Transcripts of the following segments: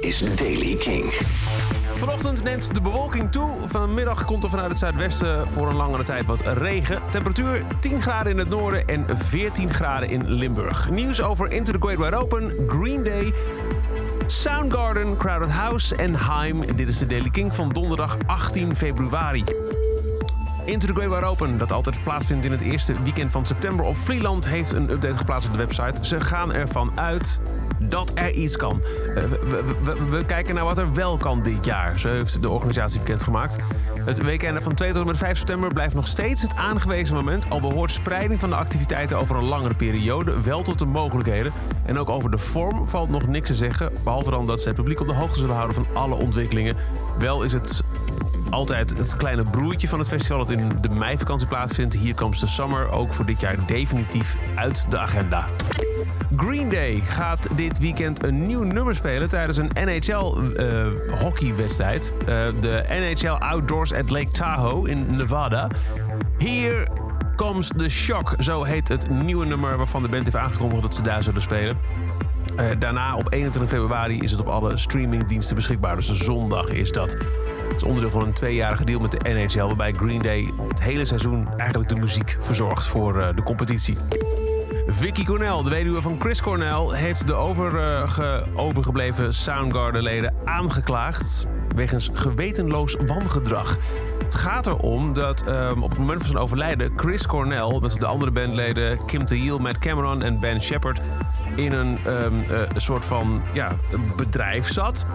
is Daily King. Vanochtend neemt de bewolking toe. Vanmiddag komt er vanuit het zuidwesten voor een langere tijd wat regen. Temperatuur 10 graden in het noorden en 14 graden in Limburg. Nieuws over Into the Great Wide Open, Green Day, Soundgarden, Crowded House en Haim. Dit is de Daily King van donderdag 18 februari. Into the Wide Open, dat altijd plaatsvindt in het eerste weekend van september op Vlieland, heeft een update geplaatst op de website. Ze gaan ervan uit dat er iets kan. We, we, we, kijken naar wat er wel kan dit jaar, zo heeft de organisatie bekendgemaakt. Het weekend van 2 tot en met 5 september blijft nog steeds het aangewezen moment, al behoort spreiding van de activiteiten over een langere periode wel tot de mogelijkheden. En ook over de vorm valt nog niks te zeggen, behalve dan dat ze het publiek op de hoogte zullen houden van alle ontwikkelingen. Wel is het altijd het kleine broertje van het festival dat in de meivakantie plaatsvindt. Hier komt de Summer ook voor dit jaar definitief uit de agenda. Green Day gaat dit weekend een nieuw nummer spelen tijdens een NHL-hockeywedstrijd. Uh, uh, de NHL Outdoors at Lake Tahoe in Nevada. Hier comes the shock, zo heet het nieuwe nummer waarvan de band heeft aangekondigd dat ze daar zullen spelen. Uh, daarna op 21 februari is het op alle streamingdiensten beschikbaar. Dus zondag is dat. Het is onderdeel van een tweejarige deal met de NHL, waarbij Green Day het hele seizoen eigenlijk de muziek verzorgt voor uh, de competitie. Vicky Cornell, de weduwe van Chris Cornell, heeft de overge overgebleven Soundgarden-leden aangeklaagd wegens gewetenloos wangedrag. Het gaat erom dat um, op het moment van zijn overlijden Chris Cornell met de andere bandleden Kim Thiel, Matt Cameron en Ben Shepard in een, um, uh, een soort van ja, bedrijf zat.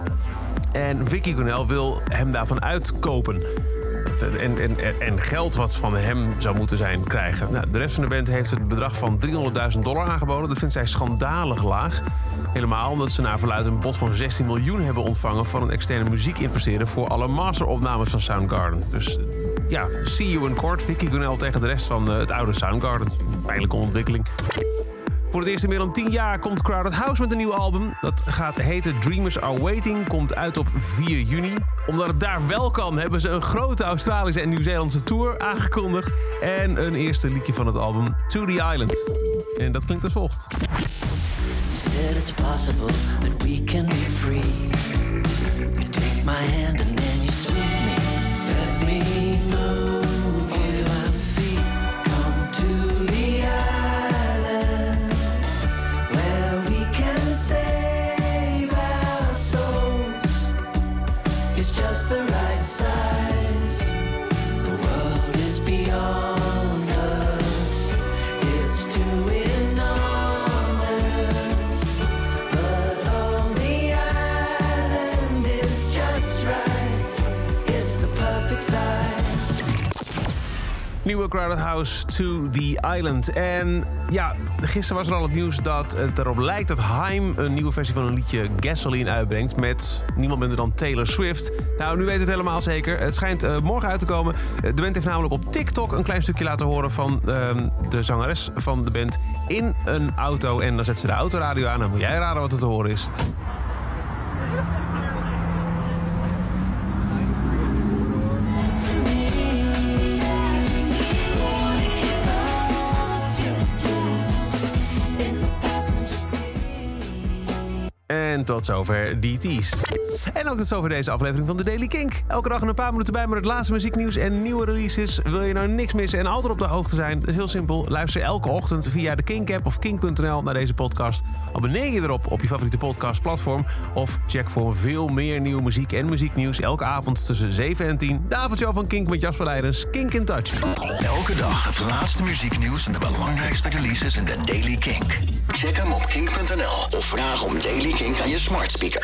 En Vicky Cornell wil hem daarvan uitkopen. En, en, en, geld wat van hem zou moeten zijn krijgen. Nou, de rest van de band heeft het bedrag van 300.000 dollar aangeboden. Dat vindt zij schandalig laag. Helemaal omdat ze naar verluidt een bod van 16 miljoen hebben ontvangen... van een externe muziekinvesteerder voor alle masteropnames van Soundgarden. Dus ja, see you in court. Vicky Cornell tegen de rest van het oude Soundgarden. Pijnlijke ontwikkeling. Voor het eerst in meer dan 10 jaar komt Crowded House met een nieuw album. Dat gaat heten Dreamers Are Waiting. Komt uit op 4 juni. Omdat het daar wel kan, hebben ze een grote Australische en Nieuw-Zeelandse tour aangekondigd. En een eerste liedje van het album, To The Island. En dat klinkt als volgt. Said it's possible that we can be free. You take my hand It's just the right size. Nieuwe Crowded House to the Island. En ja, gisteren was er al het nieuws dat het erop lijkt dat Haim een nieuwe versie van een liedje Gasoline uitbrengt. Met niemand minder dan Taylor Swift. Nou, nu weet het helemaal zeker. Het schijnt uh, morgen uit te komen. Uh, de band heeft namelijk op TikTok een klein stukje laten horen van uh, de zangeres van de band in een auto. En dan zet ze de autoradio aan. Dan moet jij raden wat er te horen is. and En tot zover DT's. En ook tot zover deze aflevering van de Daily Kink. Elke dag een paar minuten bij met het laatste muzieknieuws en nieuwe releases. Wil je nou niks missen en altijd op de hoogte zijn? Dat is heel simpel. Luister elke ochtend via de Kink-app of kink.nl naar deze podcast. Abonneer je erop op je favoriete podcastplatform. Of check voor veel meer nieuwe muziek en muzieknieuws elke avond tussen 7 en 10. De avondshow van Kink met Jasper Leidens. Kink in Touch. Elke dag het laatste muzieknieuws en de belangrijkste releases in de Daily Kink. Check hem op kink.nl of vraag om Daily Kink aan je smart speaker.